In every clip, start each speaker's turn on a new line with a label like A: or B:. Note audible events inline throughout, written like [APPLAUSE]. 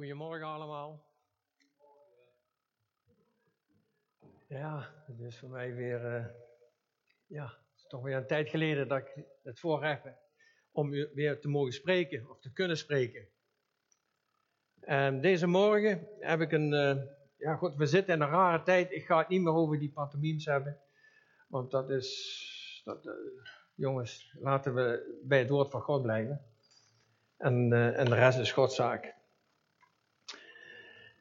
A: Goedemorgen allemaal. Ja, het is voor mij weer, uh, ja, het is toch weer een tijd geleden dat ik het voorrecht heb om weer te mogen spreken of te kunnen spreken. En deze morgen heb ik een, uh, ja goed, we zitten in een rare tijd. Ik ga het niet meer over die pantomimes hebben, want dat is, dat, uh, jongens, laten we bij het woord van God blijven. En, en de rest is Godszaak.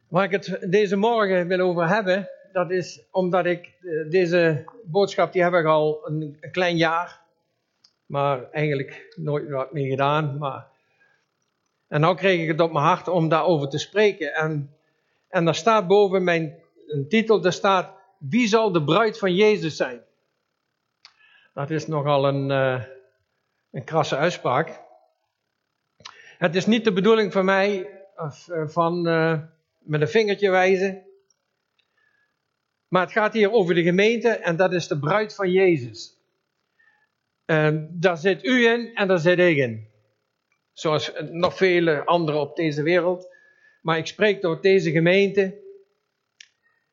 A: Waar ik het deze morgen wil over hebben, dat is omdat ik eh, deze boodschap, die heb ik al een, klein jaar, maar eigenlijk nooit wat mee gedaan. Maar, en nu kreeg ik het op mijn hart om daarover te spreken. En, en daar staat boven mijn een titel, daar staat, wie zal de bruid van Jezus zijn? Dat is nogal een, uh, een krasse uitspraak. Het is niet de bedoeling van mij, uh, van... met een vingertje wijzen. Maar het gaat hier over de gemeente en dat is de bruid van Jezus. En daar zit u in en daar zit ik in. Zoals nog vele anderen op deze wereld. Maar ik spreek door deze gemeente.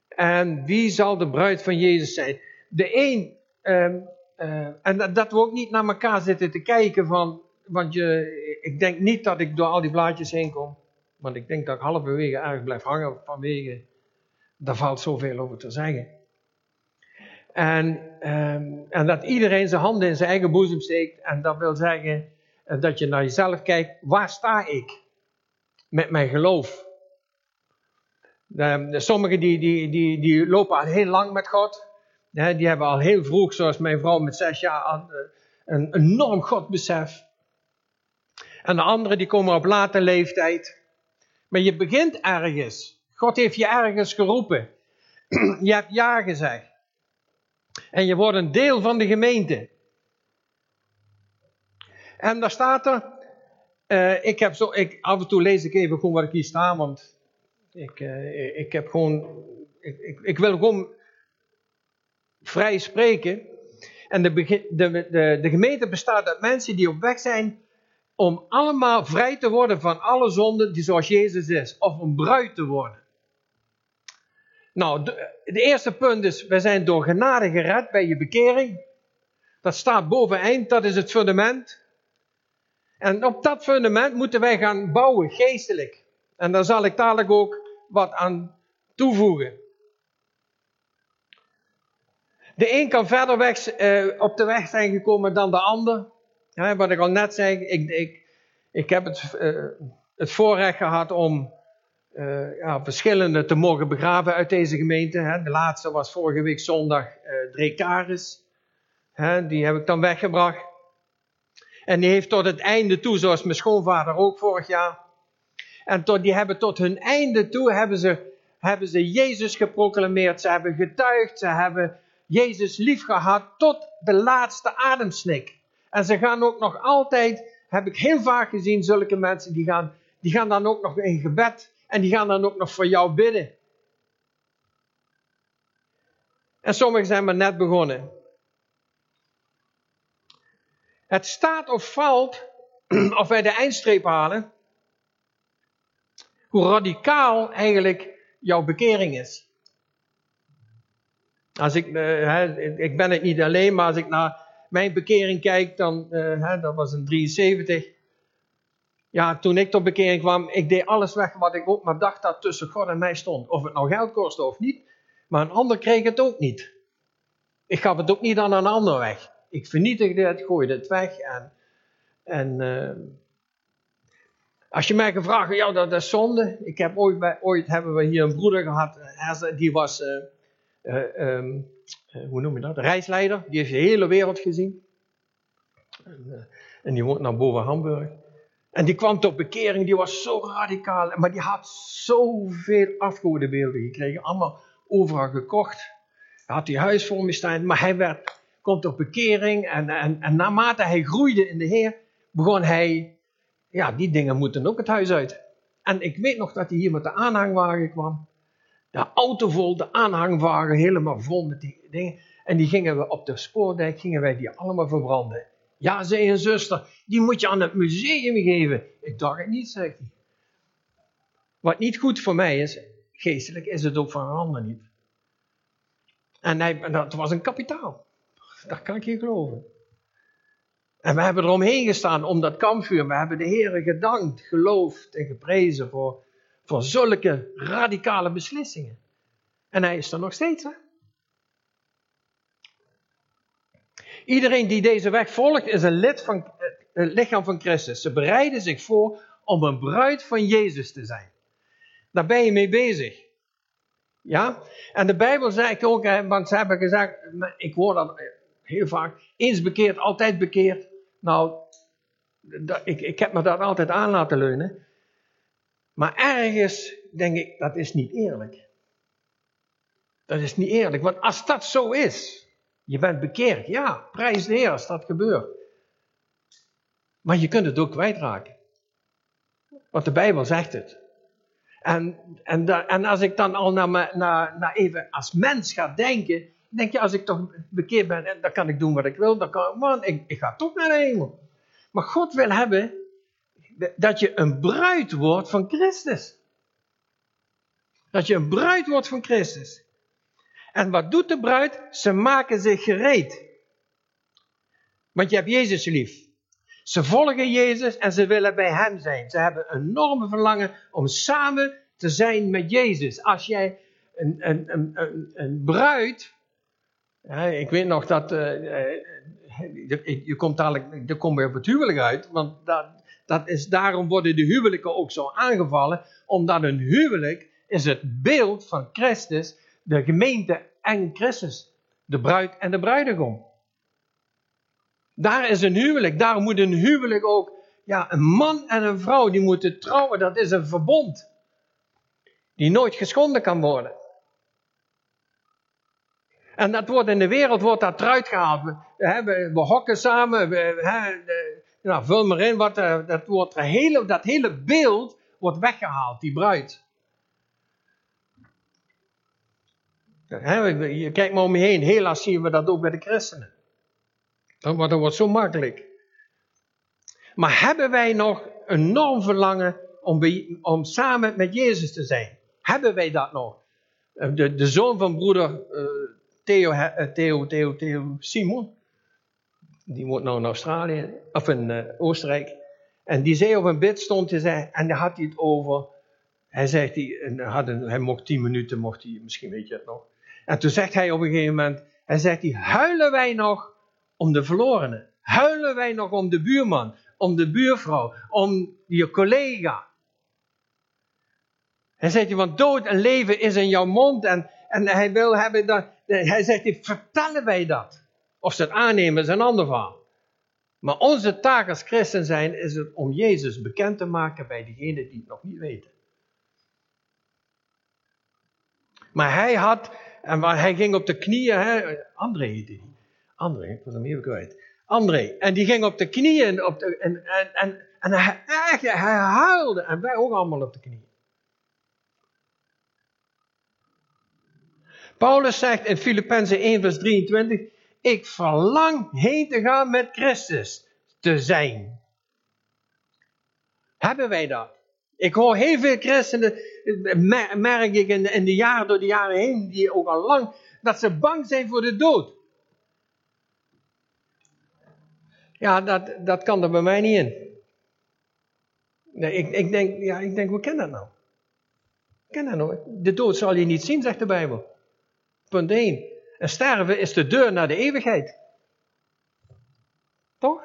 A: En wie zal de bruid van Jezus zijn? De een, uh, uh, en dat, dat we ook niet naar elkaar zitten te kijken van, want je, ik denk niet dat ik door al die blaadjes heen kom. Want ik denk dat ik halverwege erg blijf hangen vanwege, daar valt zoveel over te zeggen. En, um, en dat iedereen zijn handen in zijn eigen boezem steekt. En dat wil zeggen uh, dat je naar jezelf kijkt, waar sta ik met mijn geloof? De, sommigen die, die, die, die lopen al heel lang met God. Die hebben al heel vroeg, zoals mijn vrouw met zes jaar, uh, een enorm Godbesef. En de anderen die komen op late leeftijd. Maar je begint ergens. God heeft je ergens geroepen. [CLEARS THROAT] je hebt ja gezegd. En je wordt een deel van de gemeente. En daar staat er. Uh, ik heb zo, ik, af en toe lees ik even gewoon wat ik hier sta, want ik, uh, ik heb gewoon. Ik, ik, ik, wil gewoon vrij spreken. En de, de, de, de gemeente bestaat uit mensen die op weg zijn om allemaal vrij te worden van alle zonden die zoals Jezus is. Of om bruid te worden. Nou, de, eerste punt is, we zijn door genade gered bij je bekering. Dat staat boveneind, dat is het fundament. En op dat fundament moeten wij gaan bouwen, geestelijk. En daar zal ik dadelijk ook wat aan toevoegen. De een kan verder weg, eh, op de weg zijn gekomen dan de ander. Wat ik al net zei, ik, ik, ik heb het, uh, het voorrecht gehad om uh, ja, verschillende te mogen begraven uit deze gemeente. Hè. De laatste was vorige week zondag uh, Drekaris. Hè, die heb ik dan weggebracht. En die heeft tot het einde toe, zoals mijn schoonvader ook vorig jaar. En tot, die hebben tot hun einde toe, hebben ze, hebben ze Jezus geproclameerd. Ze hebben getuigd, ze hebben Jezus lief gehad tot de laatste ademsnik. En ze gaan ook nog altijd, heb ik heel vaak gezien, zulke mensen die gaan, die gaan dan ook nog in gebed. En die gaan dan ook nog voor jou bidden. En sommigen zijn maar net begonnen. Het staat of valt, [CLEARS THROAT] of wij de eindstreep halen, hoe radicaal eigenlijk jouw bekering is. Als ik, uh, ik ben het niet alleen, maar als ik naar mijn bekering kijk, dan, uh, hè, dat was in 73. Ja, toen ik tot bekering kwam, ik deed alles weg wat ik ook maar dacht dat tussen God en mij stond. Of het nou geld kostte of niet, maar een ander kreeg het ook niet. Ik gaf het ook niet aan een ander weg. Ik vernietigde het, gooide het weg. En, en uh, als je mij gevraagd ja, dat is zonde. Ik heb ooit, bij, ooit hebben we hier een broeder gehad, die was, um, hoe noem je dat, reisleider. Die heeft de hele wereld gezien. En, en die woont naar boven Hamburg. En die kwam tot bekering, die was zo radicaal, maar die had zoveel afgodenbeelden gekregen, allemaal overal gekocht. Hij had die huis voor me staan, maar hij werd, komt tot bekering en, en, en naarmate hij groeide in de Heer, begon hij, ja, die dingen moeten ook het huis uit. En ik weet nog dat hij hier met de aanhangwagen kwam. De auto vol, de aanhangwagen helemaal vol met die dingen. En die gingen we op de spoordijk, gingen wij die allemaal verbranden. Ja, zei een zuster, die moet je aan het museum geven. Ik dacht het niet, zegt hij. Wat niet goed voor mij is, geestelijk, is het ook voor een niet. En hij, dat was een kapitaal. Dat kan ik je geloven. En we hebben eromheen gestaan om dat kampvuur. We hebben de Heer gedankt, geloofd en geprezen voor, voor zulke radicale beslissingen. En hij is er nog steeds. Hè? Iedereen die deze weg volgt is een lid van eh, het lichaam van Christus. Ze bereiden zich voor om een bruid van Jezus te zijn. Daar ben je mee bezig. Ja? En de Bijbel zegt ook, want ze hebben gezegd, ik hoor dat heel vaak, eens bekeerd, altijd bekeerd. Nou, ik, ik heb me dat altijd aan laten leunen. Maar ergens denk ik, dat is niet eerlijk. Dat is niet eerlijk, want als dat zo is, je bent bekeerd, ja, prijs de Heer als dat gebeurt. Maar je kunt het ook kwijtraken. Want de Bijbel zegt het. En, en, en als ik dan al naar, naar, naar even als mens ga denken, denk je, als ik toch bekeerd ben, dan kan ik doen wat ik wil, dan kan man, ik, ik ga toch naar de hemel. Maar God wil hebben dat je een bruid wordt van Christus. Dat je een bruid wordt van Christus. En wat doet de bruid? Ze maken zich gereed. Want je hebt Jezus lief. Ze volgen Jezus en ze willen bij Hem zijn. Ze hebben een enorme verlangen om samen te zijn met Jezus. Als jij een, een, een, een, bruid. ik weet nog dat. Je, je, komt dadelijk. Je komt weer op het huwelijk uit. Want dat, dat is, daarom worden de huwelijken ook zo aangevallen. Omdat een huwelijk is het beeld van Christus, de gemeente en Christus. De bruid en de bruidegom. Daar is een huwelijk. Daar moet een huwelijk ook. Ja, een man en een vrouw die moeten trouwen. Dat is een verbond. Die nooit geschonden kan worden. En dat wordt in de wereld wordt dat eruit gehaald. We, we, we hokken samen. We, nou, vul maar in. Wat, dat, wordt hele, dat hele beeld wordt weggehaald. Die bruid. je kijkt maar om je heen. Helaas zien we dat ook bij de christenen. Want dat wordt zo makkelijk. Maar hebben wij nog een enorm verlangen om, om samen met Jezus te zijn? Hebben wij dat nog? Eh, de, de zoon van broeder uh, Theo, Theo, Theo Simon, die woont nou in Australië, of in uh, Oostenrijk. En die zei op een bid stond hij zei, en daar had hij het over. Hij zegt, hij, had een, hij mocht tien minuten, mocht hij, misschien weet je het nog. En toen zegt hij op een gegeven moment, hij zegt, hij, huilen wij nog om de verlorenen? Huilen wij nog om de buurman, om de buurvrouw, om je collega? Hij zegt, want dood en leven is in jouw mond. En, en hij wil hebben dat, hij zegt, vertellen wij dat? Of ze het aannemen is een ander verhaal. Maar onze taak als christen zijn, is het om Jezus bekend te maken bij degenen die het nog niet weten. Maar hij had, en waar hij ging op de knieën, hè, André heette hij. André, ik was hem even kwijt. André, en die ging op de knieën op de, en, en, en, en hij, hij huilde, en wij ook allemaal op de knieën. Paulus zegt in Filippenzen 1 vers 23, ik verlang heen te gaan met Christus te zijn. Hebben wij dat? Ik hoor heel veel christenen, merk ik in de, jaren, door de jaren heen, die ook al lang, dat ze bang zijn voor de dood. Ja, dat, dat kan er bij mij niet in. Nee, ik, ik, denk, ja, ik denk, hoe ken dat nou? Ken dat nou? De dood zal je niet zien, zegt de Bijbel. Punt 1. En sterven is de deur naar de eeuwigheid. Toch?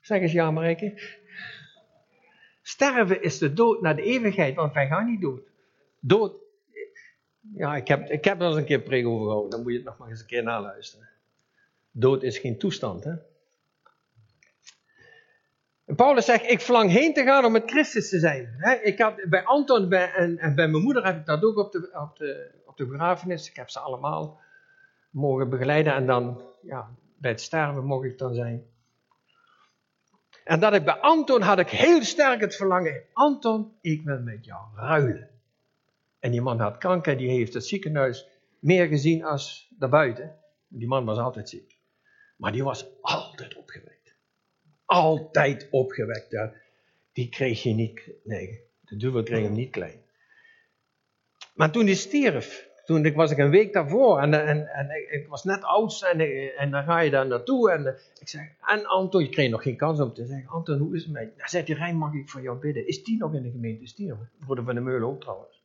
A: Zeg eens ja, Marijke. Sterven is de dood naar de eeuwigheid, want wij gaan niet dood. Dood. Ja, ik heb, ik heb er eens een keer preek over gehouden, dan moet je het nog maar eens een keer naluisteren. Dood is geen toestand, hè? Paulus zegt, ik verlang heen te gaan om met Christus te zijn. ik had, bij Anton bij, en, en, bij mijn moeder heb ik dat ook op de, op, de, op de begrafenis. Ik heb ze allemaal mogen begeleiden en dan ja, bij het sterven mocht ik dan zijn. En dat ik bij Anton had ik heel sterk het verlangen, Anton, ik wil met jou ruilen. En die man had kanker, die heeft het ziekenhuis meer gezien als daarbuiten. Die man was altijd ziek. Maar die was altijd opgewekt altijd opgewekt. Die kreeg je niet, nee, de duivel kreeg hem niet klein. Maar toen hij stierf, toen ik, was ik een week daarvoor en, en, en ik, was net oud en, en dan ga je daar naartoe. En ik zeg, en Anton, je kreeg nog geen kans om te zeggen, Anton, hoe is het met je? Dan zegt hij, Rijn, mag ik voor jou bidden? Is die nog in de gemeente stierven? Broeder van de Meulen ook trouwens.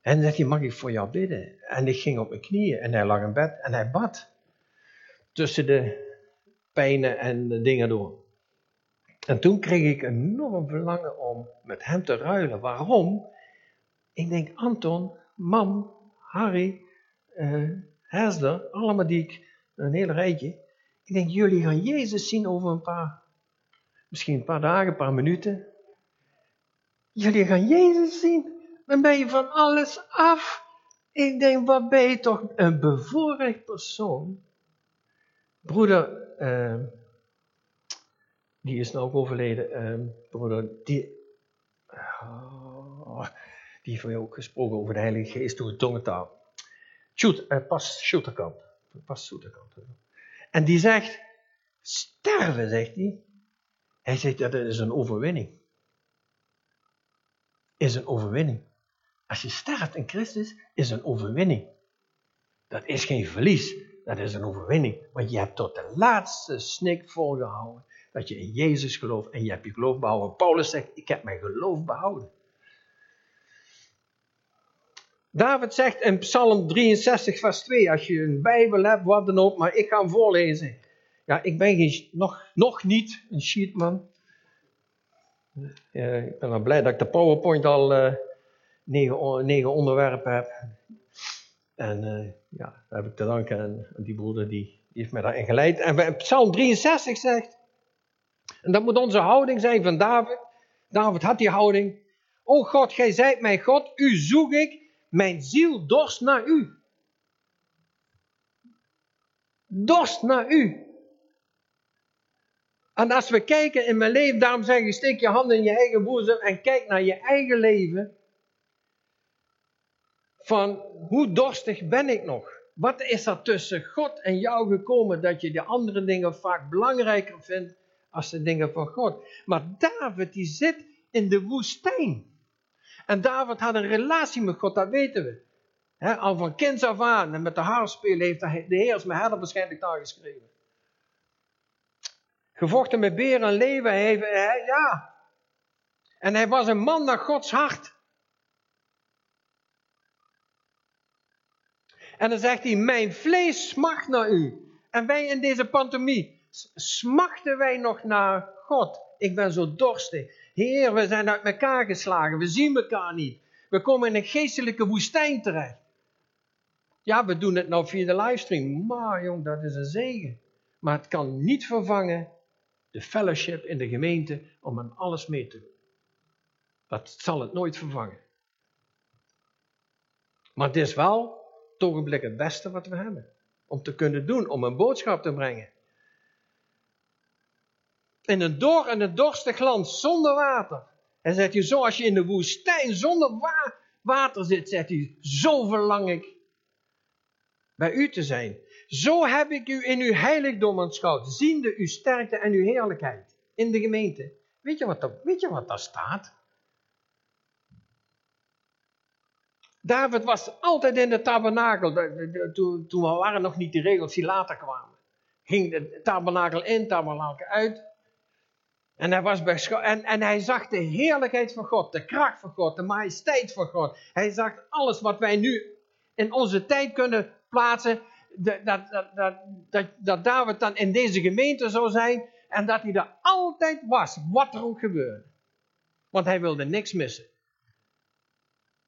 A: En dan zegt mag ik voor jou bidden? En ik ging op mijn knieën en hij lag in bed en hij bad. Tussen de pijnen en de dingen door. En toen kreeg ik enorm verlangen om met hem te ruilen. Waarom? Ik denk, Anton, Mam, Harry, uh, Hesler, allemaal die ik, een hele rijtje. Ik denk, jullie gaan Jezus zien over een paar, misschien een paar dagen, een paar minuten. Jullie gaan Jezus zien. Dan ben je van alles af. Ik denk, wat ben je toch een bevoorrecht persoon. Broeder, uh, die is nou ook overleden, uh, broeder, die, oh, die heeft ook gesproken over de Heilige Geest door tongentaal. Shoot, uh, pas Schutterkamp. Pas Schutterkamp. En die zegt, sterven, zegt hij. Hij zegt, dat is een overwinning. Is een overwinning. Als je sterft in Christus, is een overwinning. Dat is geen verlies, dat is een overwinning. Want je hebt tot de laatste snik volgehouden dat je in Jezus gelooft en je hebt je geloof behouden. Paulus zegt, ik heb mijn geloof behouden. David zegt in Psalm 63, vers 2, als je een Bijbel hebt, wat dan ook, maar ik ga hem voorlezen. Ja, ik ben nog, nog niet een sheetman. Ja, ik ben wel blij dat ik de PowerPoint al uh, negen, onderwerpen heb. En uh, ja, daar heb ik te danken aan, die broeder die, die heeft mij daarin geleid. En Psalm 63 zegt, en dat moet onze houding zijn van David. David had die houding. O God, gij zijt mijn God, u zoek ik, mijn ziel dorst naar u. Dorst naar u. En als we kijken in mijn leven, daarom zeg ik, steek je handen in je eigen boezem en kijk naar je eigen leven. Van hoe dorstig ben ik nog? Wat is er tussen God en jou gekomen dat je de andere dingen vaak belangrijker vindt als de dingen van God? Maar David die zit in de woestijn. En David had een relatie met God, dat weten we. al van kinds af aan en met de haarspelen heeft de Heer als mijn herder waarschijnlijk daar geschreven. Gevochten met beren en hij, hij, ja. En hij was een man naar Gods hart. En dan zegt hij, mijn vlees smacht naar u. En wij in deze pantomie, smachten wij nog naar God. Ik ben zo dorstig. Heer, we zijn uit elkaar geslagen. We zien elkaar niet. We komen in een geestelijke woestijn terecht. Ja, we doen het nou via de livestream. Maar jong, dat is een zegen. Maar het kan niet vervangen de fellowship in de gemeente om aan alles mee te doen. Dat zal het nooit vervangen. Maar het is wel toch een blik het beste wat we hebben. Om te kunnen doen, om een boodschap te brengen. In een dor en een dorstig land zonder water. En zegt hij, zoals je in de woestijn zonder water zit, zegt hij, zo verlang ik bij u te zijn. Zo heb ik u in uw heiligdom aanschouwd, ziende uw sterkte en uw heerlijkheid in de gemeente. Weet je wat, dat, weet je wat daar staat? David was altijd in de tabernakel. Toen, toen waren nog niet die regels die later kwamen. Ging de tabernakel in, tabernakel uit. En hij, was bij en, en hij zag de heerlijkheid van God, de kracht van God, de majesteit van God. Hij zag alles wat wij nu in onze tijd kunnen plaatsen. Dat, dat, dat, dat, dat David dan in deze gemeente zou zijn. En dat hij er altijd was, wat er ook gebeurde. Want hij wilde niks missen.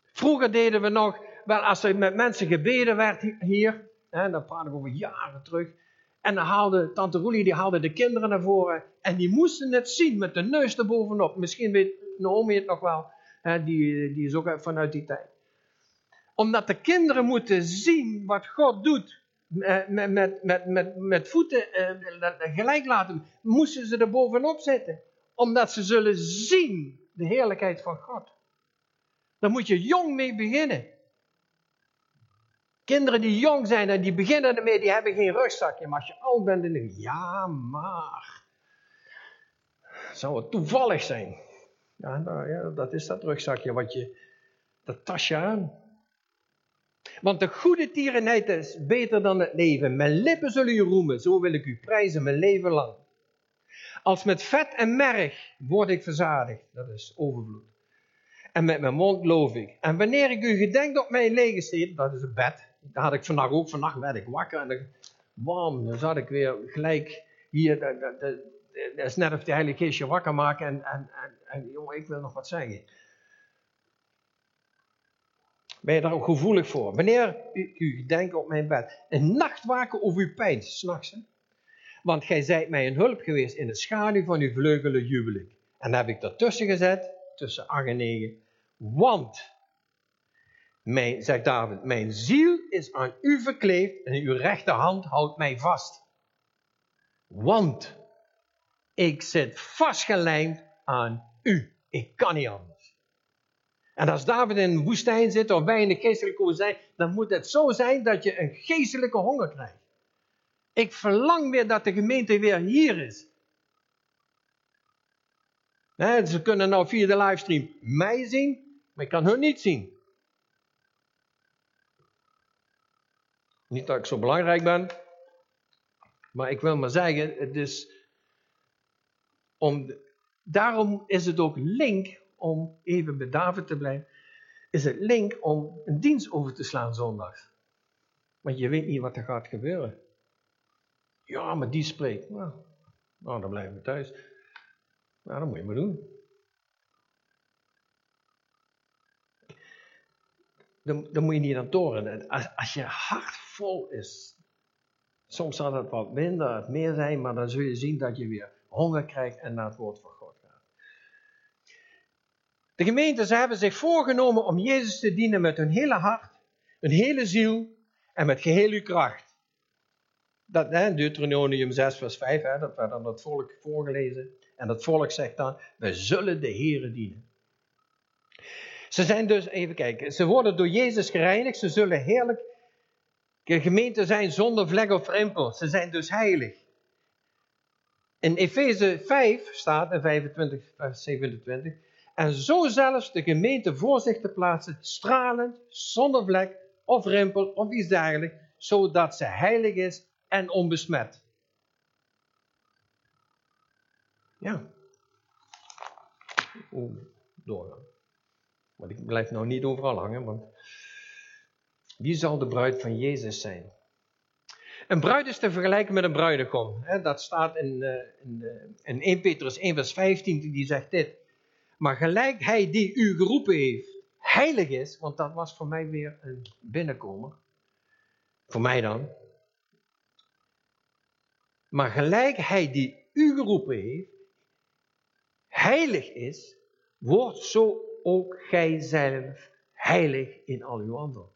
A: Vroeger deden we nog, wel als er met mensen gebeden werd hier, hè, dan praat ik over jaren terug, en dan haalde tante Roelie, die haalde de kinderen naar voren, en die moesten het zien met de neus erbovenop. Misschien weet Naomi het nog wel, hè, die, die is ook vanuit die tijd. Omdat de kinderen moeten zien wat God doet, met, met, met, met, met voeten eh, gelijk laten, moesten ze er bovenop zitten. Omdat ze zullen zien de heerlijkheid van God. Daar moet je jong mee beginnen. Kinderen die jong zijn en die beginnen ermee, die hebben geen rugzakje. Maar als je oud bent, dan denk je, ja, maar. Zou het toevallig zijn? Ja, nou, ja, dat is dat rugzakje wat je Dat tas je aan. Want de goede tierenheid is beter dan het leven. Mijn lippen zullen u roemen, zo wil ik u prijzen mijn leven lang. Als met vet en merg word ik verzadigd, dat is overvloed. En met mijn mond loof ik. En wanneer ik u gedenk op mijn lege steed, dat is een bed. Daar had ik vannacht ook, vannacht werd ik wakker en bam, dan zat ik weer gelijk hier. Dat is net of de Heilige Geest je wakker maken en, en, en, en jongen, ik wil nog wat zeggen. Ben je daar ook gevoelig voor? Wanneer u, denkt op mijn bed. Een nacht waken over uw pijn, s'nachts. Want gij zijt mij een hulp geweest in de schaduw van uw vleugelen jubel ik. En heb ik ertussen gezet, tussen 8 en 9. Want, zegt David, mijn ziel is aan u verkleefd en uw rechterhand houdt mij vast. Want, ik zit vastgelijmd aan u. Ik kan niet anders. En als David in een woestijn zit of wij in de geestelijke woestijn, dan moet het zo zijn dat je een geestelijke honger krijgt. Ik verlang weer dat de gemeente weer hier is. ze kunnen nou via de livestream mij zien, maar ik kan hun niet zien. Niet dat ik zo belangrijk ben, maar ik wil maar zeggen, het is om, daarom is het ook link om even bij David te blijven, is het link om een dienst over te slaan zondags. Want je weet niet wat er gaat gebeuren. Ja, maar die spreekt. Nou, nou dan blijven we thuis. Nou, dat moet je maar doen. Dan, dan moet je niet aan toren. Als, als je hart vol is, soms zal het wat minder, het meer zijn, maar dan zul je zien dat je weer honger krijgt en naar het woord van God gaat. De gemeentes hebben zich voorgenomen om Jezus te dienen met hun hele hart, hun hele ziel en met geheel uw kracht. Dat, hè, Deuteronomium 6, vers 5, hè, dat werd aan het volk voorgelezen. En dat volk zegt dan, we zullen de Here dienen. Ze zijn dus, even kijken, ze worden door Jezus gereinigd, ze zullen heerlijk gemeente zijn zonder vlek of rimpel. Ze zijn dus heilig. In Efeze 5 staat, in 25, vers 27, en zo zelfs de gemeente voor zich te plaatsen, stralend, zonder vlek of rimpel of iets dergelijks, zodat ze heilig is en onbesmet. Ja. Doorgaan. Maar ik blijf nou niet overal hangen, want wie zal de bruid van Jezus zijn? Een bruid is te vergelijken met een bruidegom. Dat staat in, eh, in, eh, in 1 Petrus 1 vers 15, die zegt dit. Maar gelijk hij die u geroepen heeft, heilig is, want dat was voor mij weer een binnenkomer. Voor mij dan. Maar gelijk hij die u geroepen heeft, heilig is, wordt zo ook gij zelf heilig in al uw wandel.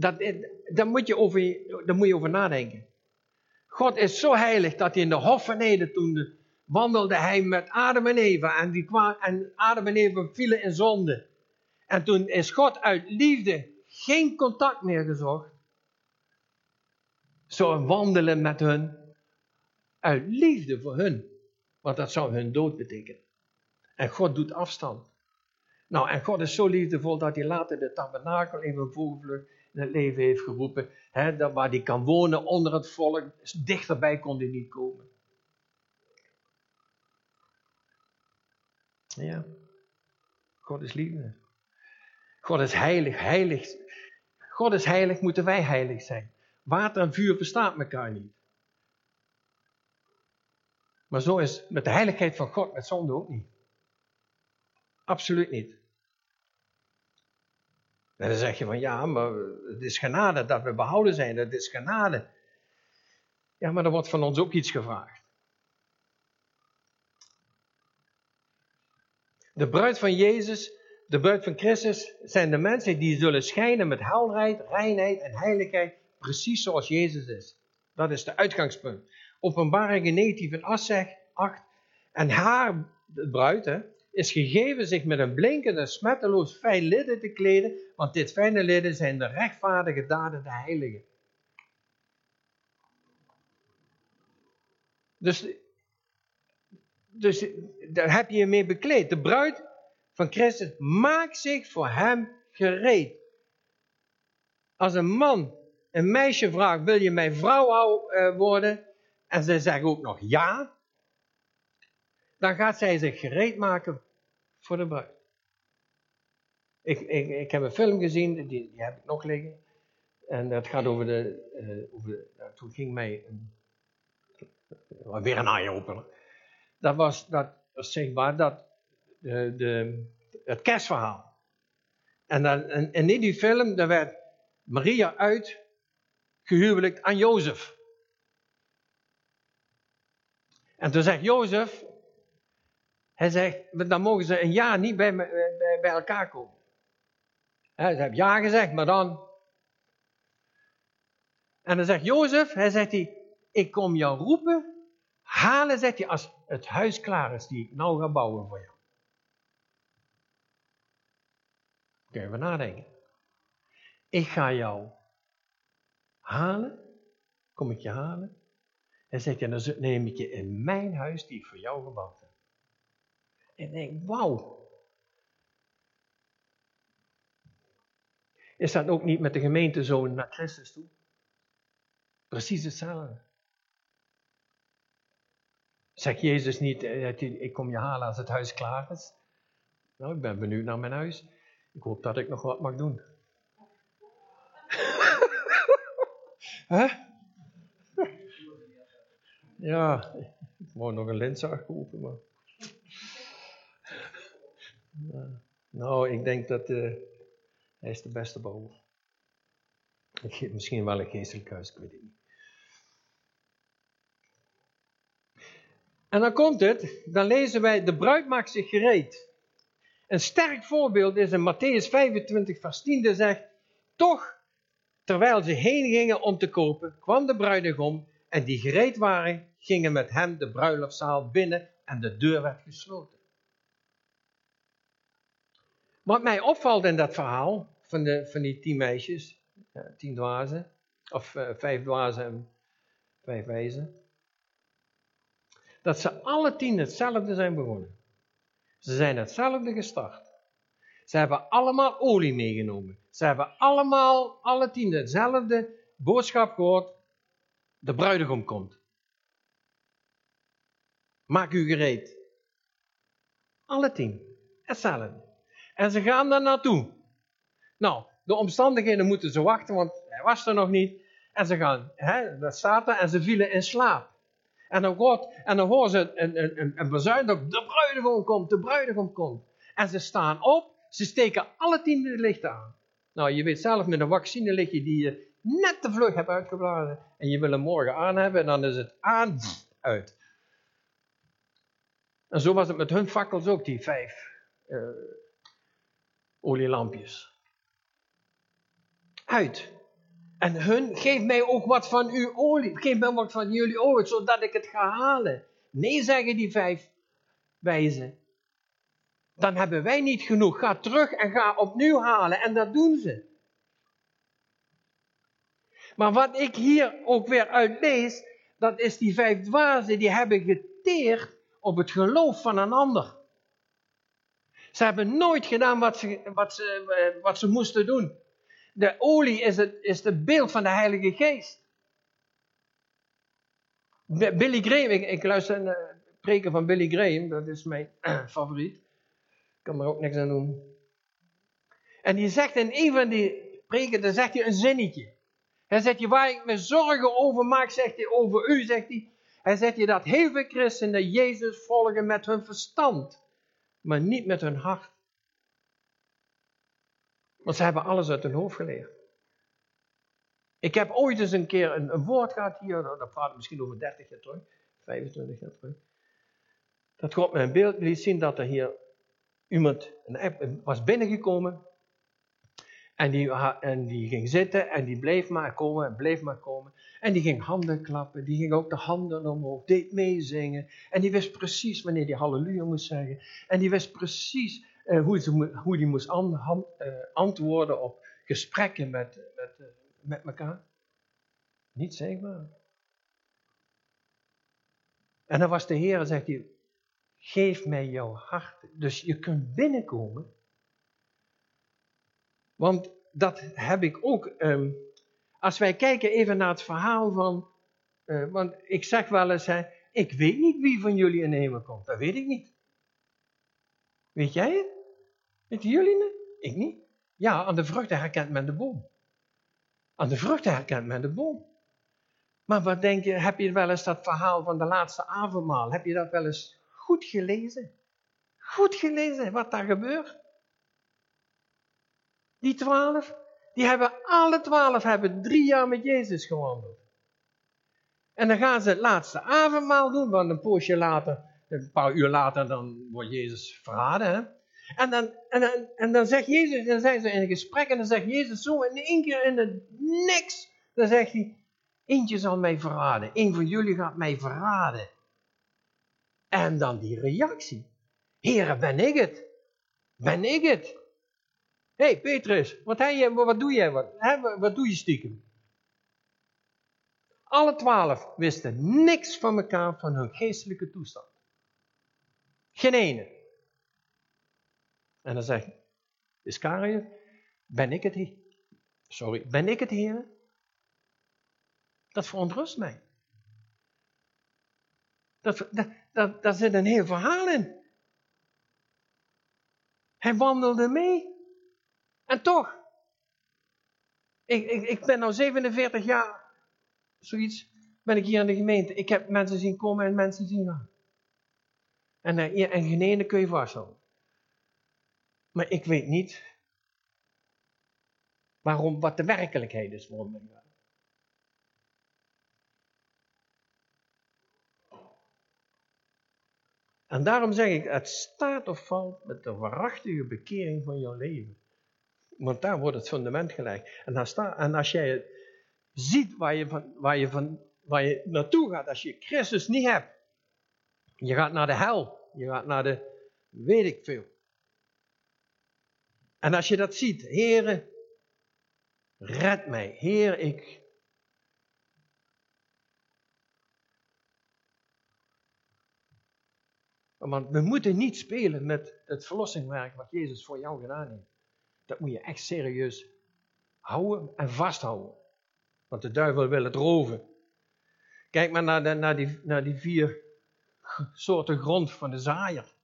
A: Dat, daar, moet je over, daar moet je over nadenken. God is zo heilig dat hij in de hof van Eden toen wandelde hij met Adam en Eva en, die kwam, en Adam en Eva vielen in zonde. En toen is God uit liefde geen contact meer gezocht. Zo wandelen met hun uit liefde voor hun. Want dat zou hun dood betekenen. En God doet afstand. Nou, en God is zo liefdevol dat hij later de tabernakel in een vogelvlucht het leven heeft geroepen. Hè, waar hij kan wonen onder het volk. Dichterbij kon hij niet komen. Ja. God is liefde. God is heilig. Heilig. God is heilig, moeten wij heilig zijn. Water en vuur verstaan elkaar niet. Maar zo is met de heiligheid van God met zonde ook niet. Absoluut niet. En dan zeg je van ja, maar het is genade dat we behouden zijn, het is genade. Ja, maar er wordt van ons ook iets gevraagd. De bruid van Jezus, de bruid van Christus, zijn de mensen die zullen schijnen met helderheid, reinheid en heiligheid, precies zoals Jezus is. Dat is de uitgangspunt. Openbaring 19 van 8. En haar, de bruid, hè, is gegeven zich met een blinkende, smetteloos fijn lidden te kleden, want dit fijne lidden zijn de rechtvaardige daden de heiligen. Dus dus daar heb je je mee bekleed. De bruid van Christus maakt zich voor hem gereed. Als een man een meisje vraagt, wil je mijn vrouw eh, worden? En ze zegt ook nog ja. Dan gaat zij zich gereed maken voor de bruid. Ik, ik, ik heb een film gezien, die, die heb ik nog liggen. En dat gaat over de. Uh, over, toen ging mij een, weer een eye-opener. Dat was, dat was zichtbaar dat de, de, het kerstverhaal. En, dan, en, in die film, daar werd Maria uit gehuwelijkt aan Jozef. En toen zegt Jozef, hij zegt, dan mogen ze een jaar niet bij, bij elkaar komen. Hij ze hebben ja gezegd, maar dan. En dan zegt Jozef, hij zegt hij, ik kom jou roepen, halen, zegt hij, als het huis klaar is die ik nou ga bouwen voor jou. Kun je nadenken. Ik ga jou halen, kom ik je halen. En zegt hij, dan neem ik je in mijn huis die ik voor jou gebouwd heb. En ik denk, wauw. Is dat ook niet met de gemeente zo naar Christus toe? Precies hetzelfde. Zegt Jezus niet, eh, ik kom je halen als het huis klaar is? Nou, ik ben benieuwd naar mijn huis. Ik hoop dat ik nog wat mag doen. [LAUGHS] Huh? [LAUGHS] Ja, ik wou nog een lenszaag kopen, maar... Nou, ik denk dat uh, hij is de beste bouwer. Misschien wel een geestelijk huis, ik weet het niet. En dan komt het, dan lezen wij, de bruid maakt zich gereed. Een sterk voorbeeld is in Matthäus 25, vers 10, die zegt, toch, terwijl ze heen gingen om te kopen, kwam de bruidegom en die gereed waren, gingen met hem de bruiloftzaal binnen en de deur werd gesloten. Wat mij opvalt in dat verhaal van, de, van die tien meisjes, tien dwazen, of uh, vijf dwazen en vijf wijzen, dat ze alle tien hetzelfde zijn begonnen. Ze zijn hetzelfde gestart. Ze hebben allemaal olie meegenomen. Ze hebben allemaal, alle tien, hetzelfde boodschap gehoord. De bruidegom komt. Maak u gereed. Alle tien. Hetzelfde. En ze gaan daar naartoe. Nou, de omstandigheden moeten ze wachten, want hij was er nog niet. En ze gaan, hè, dat staat er, en ze vielen in slaap. En dan, wordt, en dan horen ze een, een, een, een bezuin dat de bruidegom komt, de bruidegom komt. En ze staan op, ze steken alle tien de lichten aan. Nou, je weet zelf met een vaccinelichtje die je net te vlug hebt uitgeblazen. En je wil hem morgen aan hebben en dan is het aan, uit. En zo was het met hun fakkels ook, die vijf uh, olielampjes. Uit. En hun, geef mij ook wat van uw olie. Geef mij wat van jullie olie, zodat ik het ga halen. Nee, zeggen die vijf wijzen. Dan hebben wij niet genoeg. Ga terug en ga opnieuw halen. En dat doen ze. Maar wat ik hier ook weer uitlees, dat is die vijf dwazen, die hebben geteerd op het geloof van een ander. Ze hebben nooit gedaan wat ze, wat ze, eh, wat ze moesten doen de olie is het, is beeld van de Heilige Geest. Billy Graham, ik, luister een uh, preken van Billy Graham, dat is mijn [CLEARS THROAT] favoriet. Ik kan er ook niks aan doen. En die zegt in een van die preken, dan zegt hij een zinnetje. Hij zegt je waar ik me zorgen over maak, zegt hij over u, zegt hij. Hij zegt je dat heel veel christenen Jezus volgen met hun verstand, maar niet met hun hart. Want ze hebben alles uit hun hoofd geleerd. Ik heb ooit eens een keer een, woord gehad hier, dat praat misschien over 30 jaar terug, 25 jaar terug. Dat God me een beeld liet zien dat er hier iemand een, was binnengekomen. En die, en die ging zitten en die bleef maar komen en bleef maar komen. En die ging handen klappen, die ging ook de handen omhoog, deed meezingen. En die wist precies wanneer die halleluja moest zeggen. En die wist precies uh, hoe, ze, hoe die moest uh, antwoorden op gesprekken met, met, uh, met elkaar. Niet zegbaar. En dan was de Heer, zegt hij, Geef mij jouw hart. Dus je kunt binnenkomen. Want dat heb ik ook. Ehm, als wij kijken even naar het verhaal van. Uh, want ik zeg wel eens: hè, ik weet niet wie van jullie in hemel komt. Dat weet ik niet. Weet jij het? Jullie het? Ik niet. Ja, aan de vruchten herkent men de boom. Aan de vruchten herkent men de boom. Maar wat denk je, heb je wel eens dat verhaal van de laatste avondmaal, heb je dat wel eens goed gelezen? Goed gelezen wat daar gebeurt? Die twaalf, die hebben alle twaalf hebben drie jaar met Jezus gewandeld. En dan gaan ze het laatste avondmaal doen, want een poosje later, een paar uur later, dan wordt Jezus verraden. En, dan, en, dan, en dan zegt Jezus, dan zijn ze in een gesprek en dan zegt Jezus zo in één keer in het niks. Dan zegt hij, eentje zal mij verraden, één van jullie gaat mij verraden. En dan die reactie. Heren, ben ik het? Ben ik het? Hé hey, Petrus, wat, wat doe jij? Wat, hè, wat doe je stiekem? Alle twaalf wisten niks van elkaar van hun geestelijke toestand. Geen ene. En dan zegt Iscariot, ben ik het hier? Sorry, ben ik het hier? Dat verontrust mij. Dat, dat, dat, daar zit een heel verhaal in. Hij wandelde mee. En toch. Ik, ik, ik ben nu 47 jaar, zoiets, ben ik hier in de gemeente. Ik heb mensen zien komen en mensen zien gaan. En, uh, en kun je vasthouden. Maar ik weet niet waarom, wat de werkelijkheid is voor mij. En daarom zeg ik, het staat of valt met de waarachtige bekering van jouw leven. Want daar wordt het fundament staat, en als jij ziet waar je, van, waar, je van, waar je naartoe gaat, als je Christus niet hebt, je gaat naar de hel, je gaat naar de weet ik veel. En als je dat ziet, Heere, red mij, Heer, ik. Want we moeten niet spelen met het verlossingwerk wat Jezus voor jou gedaan heeft. Dat moet je echt serieus houden en vasthouden. Want de duivel wil het roven. Kijk maar naar, de, naar, die, naar die vier soorten grond van de zaaier.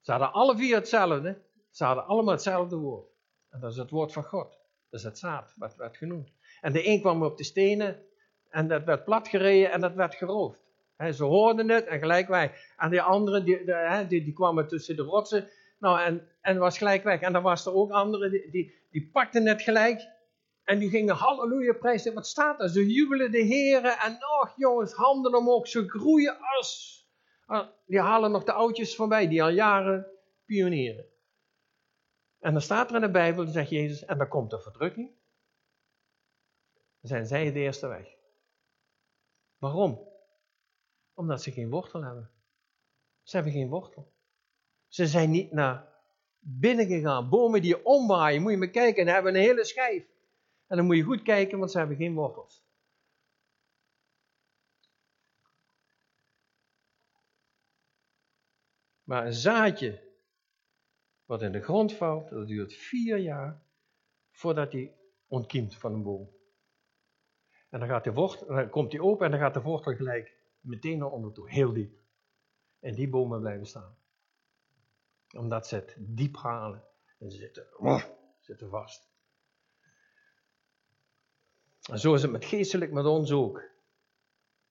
A: Ze hadden alle vier hetzelfde. Ze hadden allemaal hetzelfde woord. En dat is het woord van God. Dat is het zaad, wat werd genoemd. En de een kwam op de stenen en dat werd platgereden en dat werd geroofd. ze hoorden het en gelijk wij. En die anderen, die, die, die, kwamen tussen de rotsen. Nou, en, en was gelijk weg. En dan was er ook anderen, die, die, pakten het gelijk. En die gingen halleluja prijzen. Wat staat er? Ze jubelen de heren. En nog jongens, handen omhoog. Ze groeien als... Ah, die halen nog de oudjes voorbij, die al jaren pionieren. En dan staat er in de Bijbel, zegt Jezus, en dan komt de verdrukking. Dan zijn zij de eerste weg. Waarom? Omdat ze geen wortel hebben. Ze hebben geen wortel. Ze zijn niet naar binnen gegaan. Bomen die omwaaien, moet je maar kijken, en hebben een hele schijf. En dan moet je goed kijken, want ze hebben geen wortels. Maar een zaadje wat in de grond valt, dat duurt vier jaar voordat hij ontkiemt van een boom. En dan, gaat de wortel, dan komt hij open en dan gaat de wortel gelijk meteen naar onder toe, heel diep. En die bomen blijven staan. Omdat ze het diep halen en ze zitten, zitten vast. En zo is het met geestelijk met ons ook.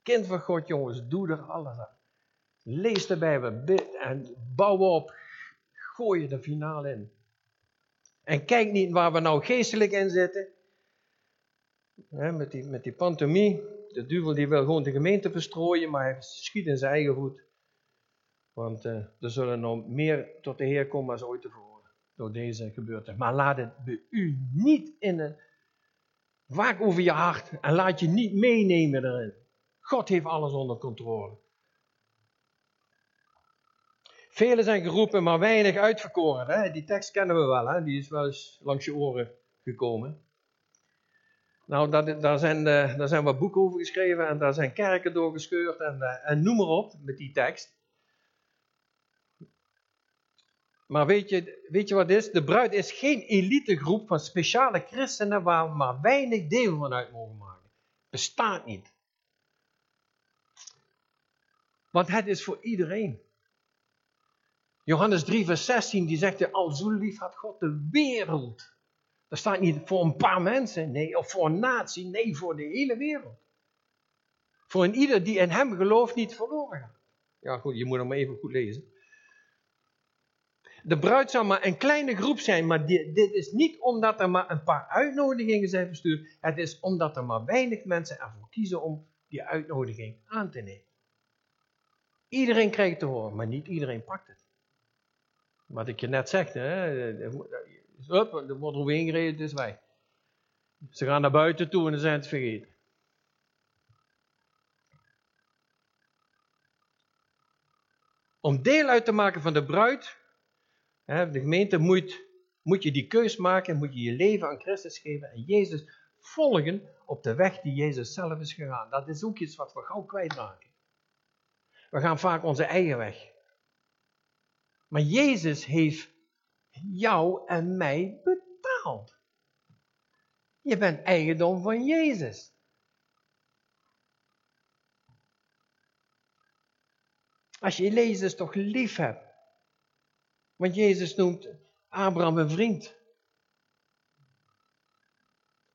A: Kind van God, jongens, doe er alles aan. Lees de Bijbel, en bouw op gooi je de finale in. En kijk niet waar we nou geestelijk in zitten. met, die, met die pantomie. De duivel die wil gewoon de gemeente verstrooien, maar hij schiet in zijn eigen voet. Want uh, er zullen nog meer tot de Heer komen als ooit tevoren. Door deze gebeurtenis. Maar laat het bij u niet in een. Waak over je hart en laat je niet meenemen erin. God heeft alles onder controle. Velen zijn geroepen, maar weinig uitverkoren. Hè? Die tekst kennen we wel, hè? die is wel eens langs je oren gekomen. Nou, daar, daar, zijn, uh, daar zijn wat boeken over geschreven en daar zijn kerken doorgescheurd en, uh, en noem maar op met die tekst. Maar weet je, weet je wat het is? De bruid is geen elitegroep van speciale christenen waar maar weinig deel van uit mogen maken. Bestaat niet. Want het is voor iedereen. Johannes 3, vers 16, die zegt, al zo lief had God de wereld. Dat staat niet voor een paar mensen, nee, of voor een natie, nee, voor de hele wereld. Voor een ieder die in hem gelooft niet verloren gaat. Ja goed, je moet hem maar even goed lezen. De bruid zal maar een kleine groep zijn, maar dit, is niet omdat er maar een paar uitnodigingen zijn verstuurd. Het is omdat er maar weinig mensen ervoor kiezen om die uitnodiging aan te nemen. Iedereen krijgt te horen, maar niet iedereen pakt het. Wat ik je net zeg, hè, Hup, er wordt overheen gereden, het is weg. Ze gaan naar buiten toe en dan zijn het vergeten. Om deel uit te maken van de bruid, de gemeente, moet, moet je die keus maken, moet je je leven aan Christus geven en Jezus volgen op de weg die Jezus zelf is gegaan. Dat is ook iets wat we gauw kwijtraken. We gaan vaak onze eigen weg. Maar Jezus heeft jou en mij betaald. Je bent eigendom van Jezus. Als je Jezus toch lief hebt. Want Jezus noemt Abraham een vriend.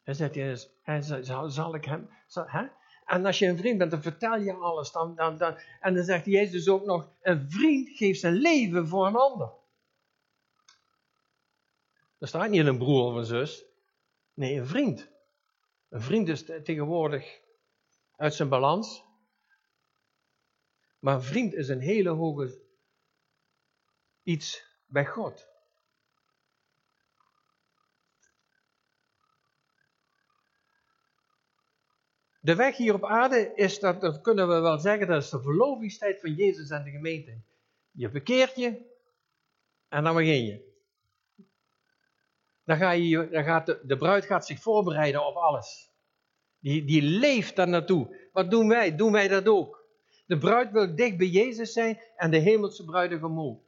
A: Hij zegt, hij, zal, ik hem... Hè? En als je een vriend bent, dan vertel je alles. Dan, dan, dan, en dan zegt Jezus ook nog, een vriend geeft zijn leven voor een ander. Er staat niet een broer of een zus. Nee, een vriend. Een vriend is tegenwoordig uit zijn balans. Maar een vriend is een hele hoge iets bij God. De weg hier op aarde is, dat, dat kunnen we wel zeggen, dat is de verlovingstijd van Jezus en de gemeente. Je bekeert je en dan begin je. Dan, ga je, dan gaat de, bruid gaat zich voorbereiden op alles. Die, die leeft daar naartoe. Wat doen wij? Doen wij dat ook? De bruid wil dicht bij Jezus zijn en de hemelse bruidegom ook.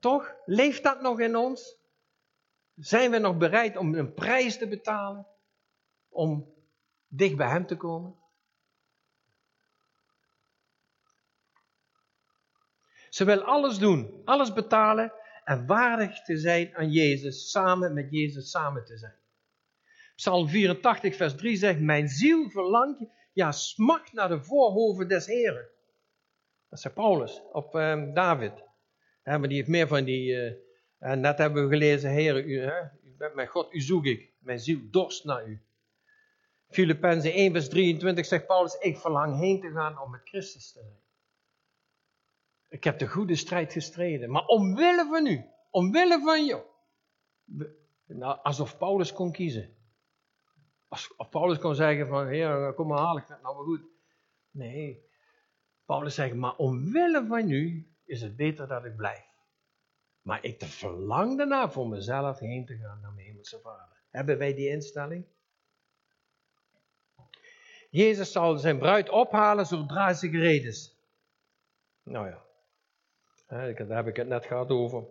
A: Toch? Leeft dat nog in ons? Zijn we nog bereid om een prijs te betalen? Om dicht bij Hem te komen? Ze wil alles doen, alles betalen en waardig te zijn aan Jezus, samen met Jezus samen te zijn. Psalm 84, vers 3 zegt: Mijn ziel verlangt, ja, smacht naar de voorhoven des Heren. Dat is Paulus, op um, David. Maar die heeft meer van die. Uh, en net hebben we gelezen: Heer, u bent mijn God, u zoek ik. Mijn ziel dorst naar u. Filippenzen 1, vers 23 zegt Paulus: Ik verlang heen te gaan om met Christus te zijn. Ik heb de goede strijd gestreden. Maar omwille van u, omwille van jou. Nou, alsof Paulus kon kiezen. Als, Paulus kon zeggen van, heer, kom maar haal ik dat nou maar goed. Nee, Paulus zegt, maar omwille van u is het beter dat ik blijf. Maar ik verlang ernaar voor mezelf heen te gaan naar mijn hemelse vader. Hebben wij die instelling? Jezus zal zijn bruid ophalen zodra ze gereed is. Nou ja, daar heb ik het net gehad over,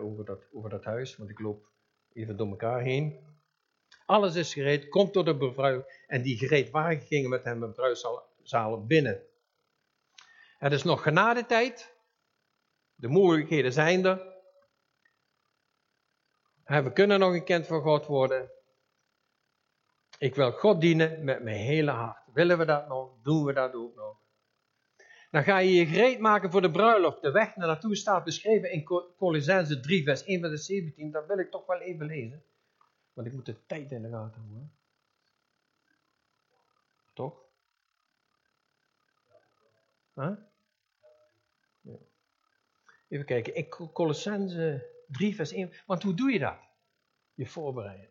A: over, dat, over dat huis, want ik loop even door elkaar heen. Alles is gereed, komt door de bevrouw en die gereed waren gingen met hem een bruiszaal binnen. Het is nog genadetijd, de mogelijkheden zijn er. We kunnen nog een kind van God worden. Ik wil God dienen met mijn hele hart. Willen we dat nog? Doen we dat ook nog? Dan ga je je gereed maken voor de bruiloft. De weg naar naartoe staat beschreven in Colossense 3, vers 1 vers 17. Dat wil ik toch wel even lezen. Want ik moet de tijd in de gaten houden. Toch? Huh? Even kijken. In Colossense 3, vers 1. Want hoe doe je dat? Je voorbereiden.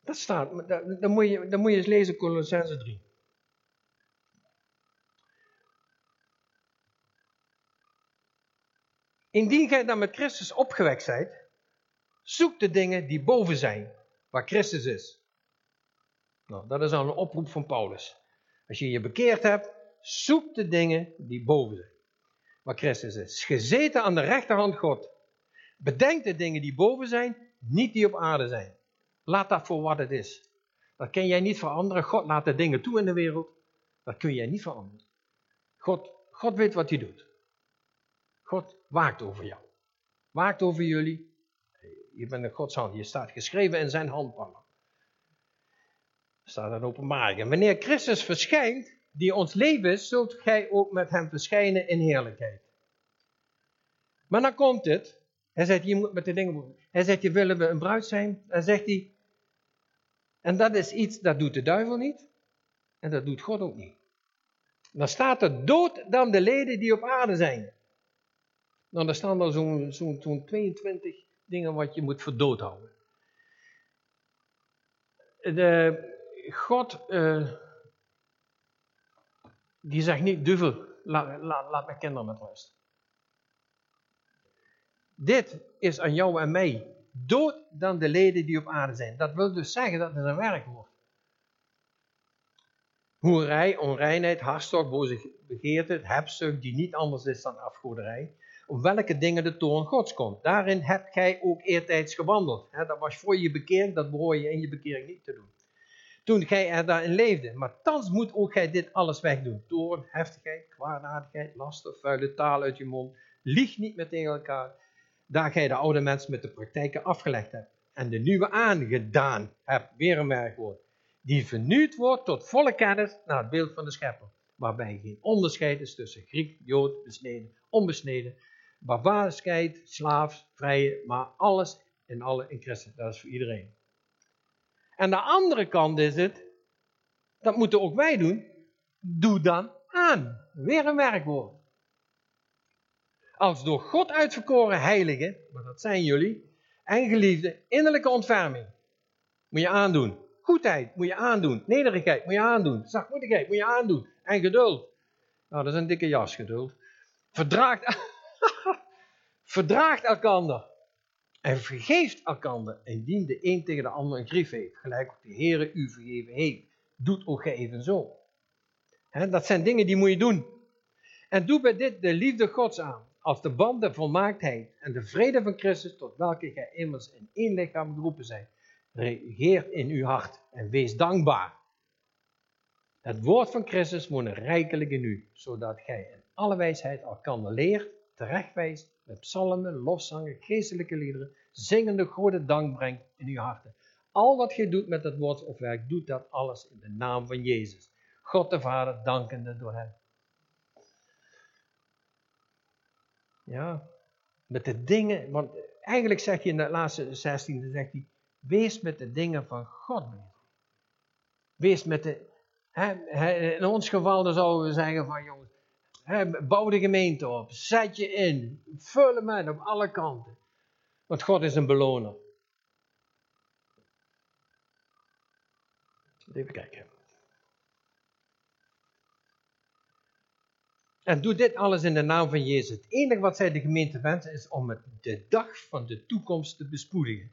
A: Dat staat. Dan moet je, dan moet je eens lezen Colossense 3. Indien gij dan met Christus opgewekt zijt, zoek de dingen die boven zijn, waar Christus is. Nou, dat is al een oproep van Paulus. Als je je bekeerd hebt, zoek de dingen die boven zijn. Waar Christus is. Gezeten aan de rechterhand God. Bedenk de dingen die boven zijn, niet die op aarde zijn. Laat dat voor wat het is. Dat kun jij niet veranderen. God laat de dingen toe in de wereld. Dat kun jij niet veranderen. God, God weet wat hij doet. God waakt over jou. Waakt over jullie. Je bent een Gods hand. Je staat geschreven in zijn handpalm. Staat in openbaring. En wanneer Christus verschijnt, die ons leven zult gij ook met hem verschijnen in heerlijkheid. Maar dan komt het. Hij zegt, je moet met de dingen. Hij zegt, je willen we een bruid zijn? Dan zegt hij. En dat is iets, dat doet de duivel niet. En dat doet God ook niet. Dan staat er dood dan de leden die op aarde zijn. Nou, dan staan er zo'n zo 22 dingen wat je moet verdood houden. De, God, uh, die zegt niet, duivel, laat, laat, laat mijn kinderen met rust. Dit is aan jou en mij. Dood dan de leden die op aarde zijn. Dat wil dus zeggen dat het een werkwoord. Hoerij, onreinheid, hartstok, boze begeerte, hebzucht, die niet anders is dan afgoderij. Op welke dingen de toorn gods komt. Daarin hebt gij ook eertijds gewandeld. dat was voor je bekering, dat behoor je in je bekering niet te doen. Toen gij er daarin leefde. Maar thans moet ook gij dit alles wegdoen. Toorn, heftigheid, kwaadaardigheid, laster, vuile taal uit je mond. Lieg niet met tegen elkaar. Daar gij de oude mens met de praktijken afgelegd hebt. En de nieuwe aangedaan hebt. Weer een werkwoord die vernieuwd wordt tot volle kennis naar het beeld van de schepper, waarbij geen onderscheid is tussen Griek, Jood, besneden, onbesneden, barbarischheid, slaaf, vrije, maar alles en alle in Christus. Dat is voor iedereen. En de andere kant is het, dat moeten ook wij doen, doe dan aan. Weer een werkwoord. Als door God uitverkoren heiligen, maar dat zijn jullie, en geliefde innerlijke ontferming, moet je aandoen. Goedheid moet je aandoen. Nederigheid moet je aandoen. Zachtmoedigheid moet je aandoen. En geduld. Nou, dat is een dikke jas, geduld. Verdraagt, [LAUGHS] verdraagt elkander. En vergeeft elkander. Indien de een tegen de ander een grief heeft. Gelijk ook de Heere u vergeven heeft. Doet ook gij evenzo. He, dat zijn dingen die moet je doen. En doe bij dit de liefde Gods aan. Als de band der volmaaktheid en de vrede van Christus. Tot welke gij immers in één lichaam geroepen zijt regeert in uw hart en wees dankbaar. Het woord van Christus woont rijkelijk in u, zodat gij in alle wijsheid elkander leert, terechtwijst, met psalmen, lofzangen, geestelijke liederen, zingende goede dank brengt in uw harten. Al wat gij doet met het woord of werk, doet dat alles in de naam van Jezus. God de Vader, dankende door hem. Ja, met de dingen, want eigenlijk zegt hij in de laatste 16, zegt hij, Wees met de dingen van God bezig. Wees met de. in ons geval dan zouden we zeggen van jongens, bouw de gemeente op, zet je in, vul hem in op alle kanten. Want God is een beloner. Even kijken. En doe dit alles in de naam van Jezus. Het enige wat zij de gemeente wensen is om het de dag van de toekomst te bespoedigen.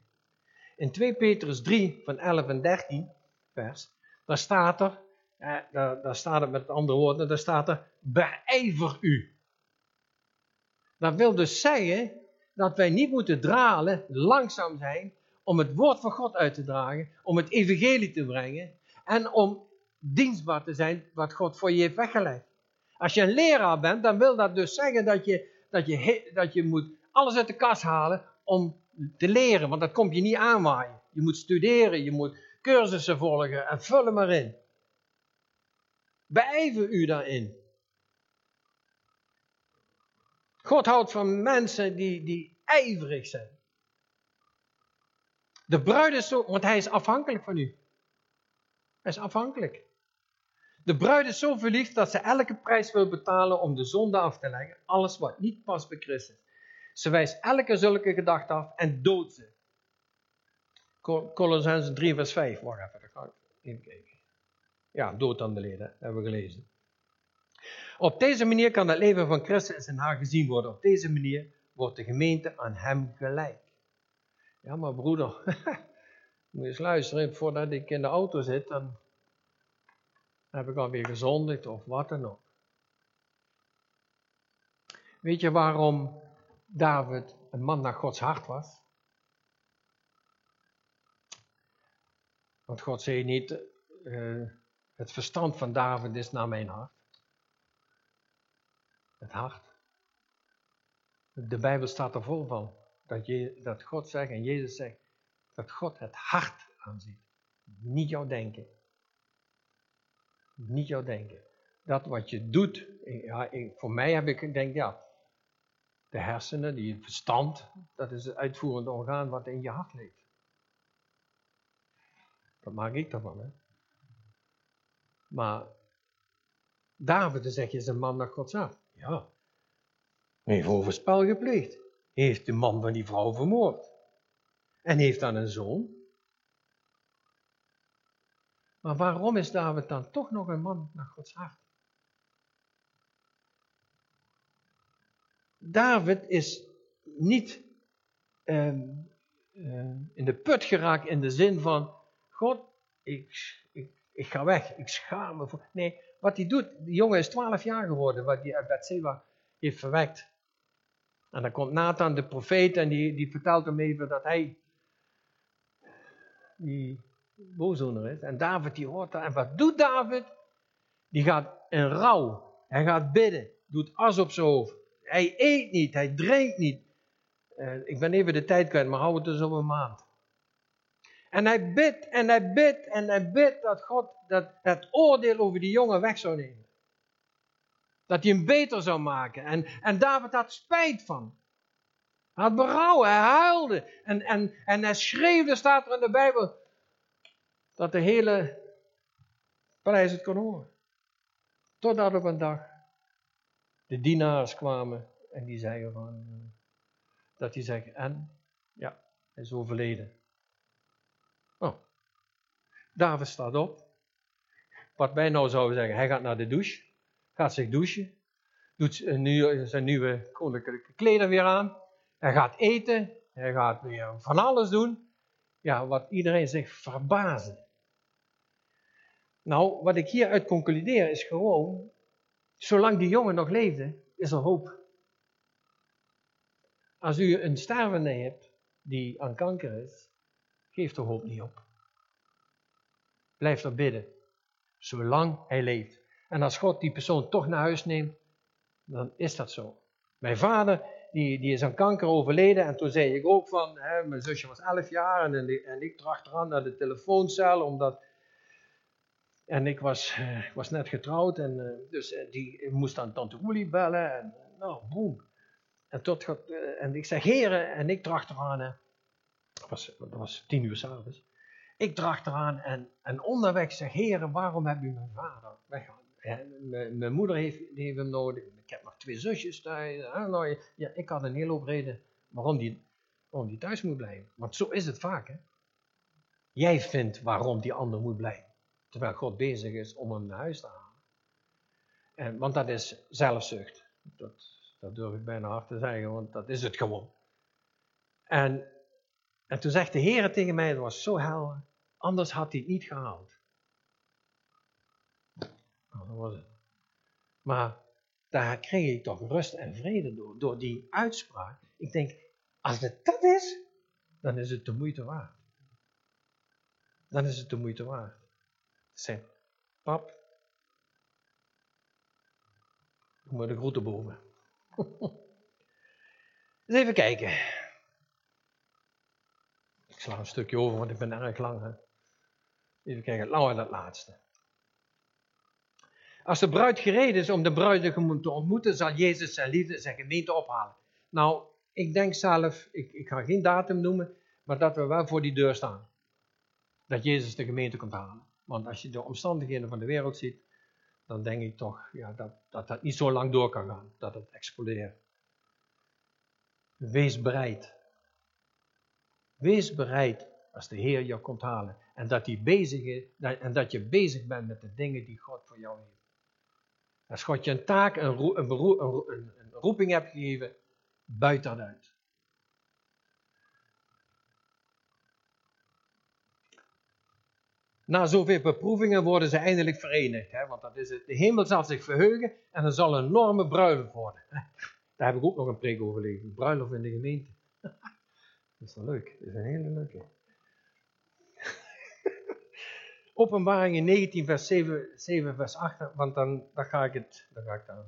A: In 2 Petrus 3 van 11 en 13 vers, daar staat er, daar, daar staat het met andere woorden, daar staat er, beijver u. Dat wil dus zeggen dat wij niet moeten dralen, langzaam zijn, om het woord van God uit te dragen, om het evangelie te brengen en om dienstbaar te zijn wat God voor je heeft weggelegd. Als je een leraar bent, dan wil dat dus zeggen dat je, dat je, dat je moet alles uit de kast halen om te leren, want dat komt je niet aanwaaien. Je moet studeren, je moet cursussen volgen en vul maar in. Beijver u daarin. God houdt van mensen die, die ijverig zijn. De bruid is zo, want hij is afhankelijk van u. Hij is afhankelijk. De bruid is zo verliefd dat ze elke prijs wil betalen om de zonde af te leggen. Alles wat niet past bij Christus. Ze wijst elke zulke gedachte af en doodt ze. Colossense 3 vers 5. Wacht even, dan ga ik even kijken. Ja, dood aan de leden, hebben we gelezen. Op deze manier kan het leven van Christus in haar gezien worden. Op deze manier wordt de gemeente aan hem gelijk. Ja, maar broeder, [LAUGHS] moet je eens luisteren. Voordat ik in de auto zit, dan heb ik alweer gezondigd of wat dan ook. Weet je waarom David een man naar Gods hart was? Want God zei niet, uh, het verstand van David is naar mijn hart. Het hart. De Bijbel staat er vol van. Dat, je, dat God zegt en Jezus zegt dat God het hart aanziet. Niet jouw denken. Niet jouw denken. Dat wat je doet, ja, voor mij heb ik, denk ja, de hersenen, die verstand, dat is het uitvoerende orgaan wat in je hart ligt. Dat maak ik ervan, hè. Maar David, zeg je, is een man naar Gods hart. Ja. Heeft overspel gepleegd. heeft de man van die vrouw vermoord. En heeft dan een zoon. Maar waarom is David dan toch nog een man naar Gods hart? David is niet ehm, eh, in de put geraakt in de zin van: God, ik, ik, ik ga weg, ik schaam me voor. Nee, wat hij doet, die jongen is 12 jaar geworden, wat hij uit Bethseba heeft verwekt. En dan komt Nathan, de profeet, en die, die vertelt hem even dat hij die boosdoener is. En David die hoort dat. En wat doet David? Die gaat in rouw. Hij gaat bidden. Doet as op zijn hoofd. Hij eet niet. Hij drinkt niet. Uh, ik ben even de tijd kwijt, maar hou het dus op een maand. En hij bidt en hij bidt en hij bidt dat God dat het oordeel over die jongen weg zou nemen. Dat hij hem beter zou maken. En, en David had spijt van. Hij had berouw, hij huilde. En, en, en hij schreef, er staat er in de Bijbel, dat de hele paleis het kon horen. Totdat op een dag de dienaars kwamen en die zeiden van, dat hij zegt, en? Ja, hij is overleden. David staat op. Wat wij nou zouden zeggen, hij gaat naar de douche, gaat zich douchen, doet zijn nieuwe koninklijke kleden weer aan, hij gaat eten, hij gaat weer van alles doen. Ja, wat iedereen zich verbazen. Nou, wat ik hieruit concludeer is gewoon, zolang die jongen nog leefde, is er hoop. Als u een stervende hebt die aan kanker is, geef de hoop niet op. Blijf er bidden, zolang hij leeft. En als God die persoon toch naar huis neemt, dan is dat zo. Mijn vader, die, die is aan kanker overleden. En toen zei ik ook van, hè, mijn zusje was 11 jaar en, en ik tracht eraan naar de telefooncel, omdat... En ik was, uh, was net getrouwd en uh, dus uh, die moest aan tante Oelie bellen en nou, boem. En, tot, en ik zeg, heren, en ik tracht eraan, hè. Dat, was, dat was tien uur s'avonds. Ik dracht eraan en, en onderweg zeg, heren, waarom heb u mijn vader weggehaald? Mijn moeder heeft, heeft hem nodig, ik heb nog twee zusjes thuis. Nou, ja, ik had een hele hoop reden waarom die, waarom die thuis moet blijven. Want zo is het vaak. Hè? Jij vindt waarom die ander moet blijven. Terwijl God bezig is om hem naar huis te halen. En, want dat is zelfzucht. Dat, dat durf ik bijna hard te zeggen, want dat is het gewoon. En, en toen zegt de Heer tegen mij, het was zo helder, anders had hij het niet gehaald. Nou, dat was het. Maar daar kreeg ik toch rust en vrede door, door die uitspraak. Ik denk, als het dat is, dan is het de moeite waard. Dan is het de moeite waard. Zeg, pap, ik moet de groeten boven. Eens even kijken. Ik sla een stukje over, want ik ben erg lang. Hè? Even kijken, nou dat laatste. Als de bruid gereden is om de bruidegom te ontmoeten, zal Jezus zijn liefde zijn gemeente ophalen. Nou, ik denk zelf, ik, ik ga geen datum noemen, maar dat we wel voor die deur staan. Dat Jezus de gemeente komt halen. Want als je de omstandigheden van de wereld ziet, dan denk ik toch ja, dat, dat dat niet zo lang door kan gaan. Dat het explodeert. Wees bereid. Wees bereid als de Heer jou komt halen. En dat, is, en dat je bezig bent met de dingen die God voor jou heeft. Als God je een taak, een, een, roeping hebt gegeven, buit dat uit. Na zoveel beproevingen worden ze eindelijk verenigd. Hè? Want dat is het. De hemel zal zich verheugen en er zal een enorme bruiloft worden. [LAUGHS] Daar heb ik ook nog een preek over gelezen. Bruiloft in de gemeente. [LAUGHS] dat is wel leuk. Dat is een hele leuke. [LAUGHS] Openbaringen 19, vers 7, 7 vers 8, want dan, dan ga ik het, dan ga ik daar.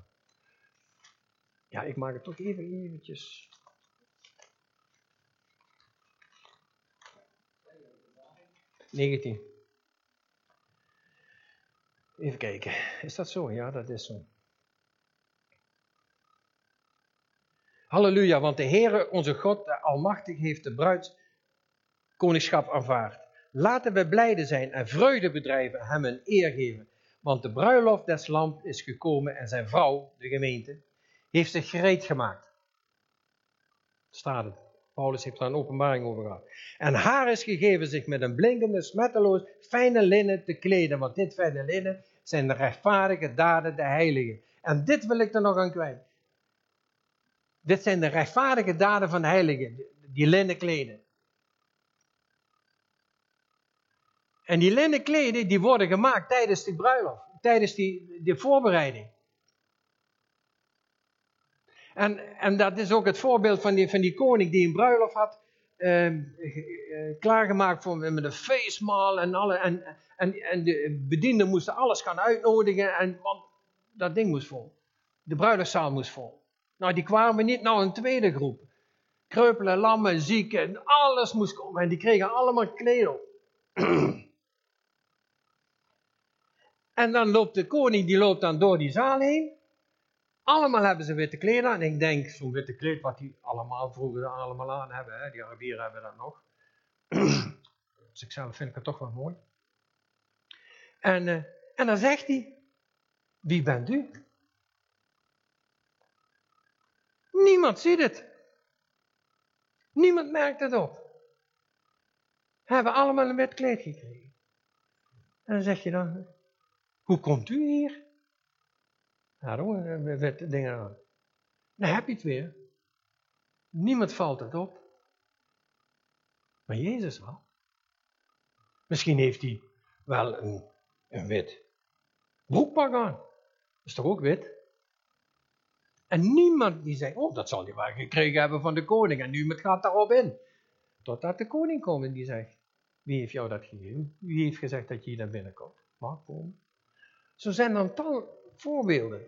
A: Ja, ik maak het toch even eventjes. Negentien. Even kijken. Is dat zo? Ja, dat is zo. Halleluja, want de Heere, onze God, de Almachtig, heeft de bruidskoningschap aanvaard. Laten we blijde zijn en vreugde bedrijven, hem een eer geven. Want de bruiloft des lamp is gekomen en zijn vrouw, de gemeente, heeft zich gereed gemaakt. Staat het. Paulus heeft daar een openbaring over gehad. En haar is gegeven zich met een blinkende, smetteloos, fijne linnen te kleden. Want dit fijne linnen zijn de rechtvaardige daden, de heiligen. En dit wil ik er nog aan kwijt. Dit zijn de rechtvaardige daden van de heiligen, die linnen kleden. En die linnen kleden, die worden gemaakt tijdens die bruiloft, tijdens die, die voorbereiding. En, en dat is ook het voorbeeld van die, van die koning die een bruiloft had ehm, eh, klaargemaakt voor, met een feestmaal en, alle, en, en, en de bedienden moesten alles gaan uitnodigen, en, want dat ding moest vol. De bruiloftszaal moest vol. Nou, die kwamen niet naar een tweede groep. Kreupelen, lammen, zieken, alles moest komen. En die kregen allemaal kleding. [CLEARS THROAT] en dan loopt de koning, die loopt dan door die zaal heen. Allemaal hebben ze witte kleden. En ik denk, zo'n witte kleed wat die allemaal vroeger allemaal aan hebben. Hè? Die Arabieren hebben dat nog. [CLEARS THROAT] dus ik zelf vind ik het toch wel mooi. En, uh, en dan zegt hij, wie bent u? Niemand ziet het. Niemand merkt het op. Hebben allemaal een wit kleed gekregen. En dan zeg je dan, hoe komt u hier? Daarom hebben we dingen aan. Dan heb je het weer. Niemand valt het op. Maar Jezus wel. Misschien heeft hij wel een, een wit broekpak aan. Dat is toch ook wit? En niemand die zegt, oh dat zal hij wel gekregen hebben van de koning en nu gaat daarop in. Totdat de koning komt en die zegt, wie heeft jou dat gegeven? Wie heeft gezegd dat je hier naar binnen komt? Mag komen. Zo zijn dan tal voorbeelden.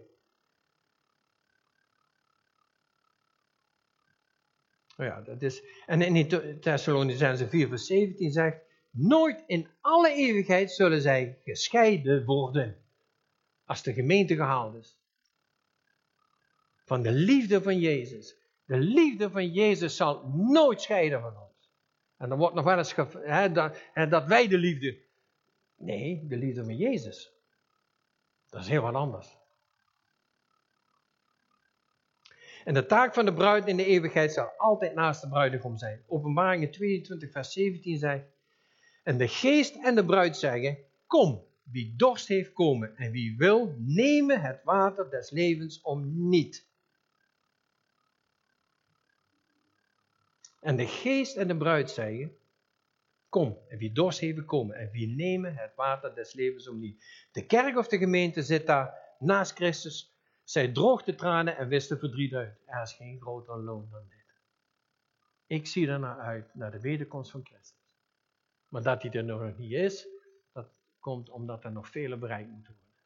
A: Nou ja, dat is, en in Thessalonicense 4 vers 17 zegt, nooit in alle eeuwigheid zullen zij gescheiden worden. Als de gemeente gehaald is. Van de liefde van Jezus. De liefde van Jezus zal nooit scheiden van ons. En dan wordt nog wel eens dat, dat wij de liefde. Nee, de liefde van Jezus. Dat is heel wat anders. En de taak van de bruid in de eeuwigheid zal altijd naast de bruidegom zijn. Openbaringen 22, vers 17 zegt: En de geest en de bruid zeggen: Kom, wie dorst heeft komen, en wie wil, nemen het water des levens om niet. En de geest en de bruid zeggen: Kom, en wie dorst heeft komen, en wie nemen het water des levens om niet. De kerk of de gemeente zit daar naast Christus. Zij droog de tranen en wist de verdriet uit. Er is geen groter loon dan dit. Ik zie er naar uit, naar de wederkomst van Christus. Maar dat hij er nog niet is, dat komt omdat er nog vele bereikt moeten worden.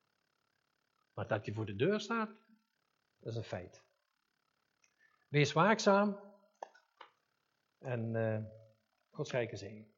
A: Maar dat hij voor de deur staat, dat is een feit. Wees waakzaam en uh, Gods rijke zegen.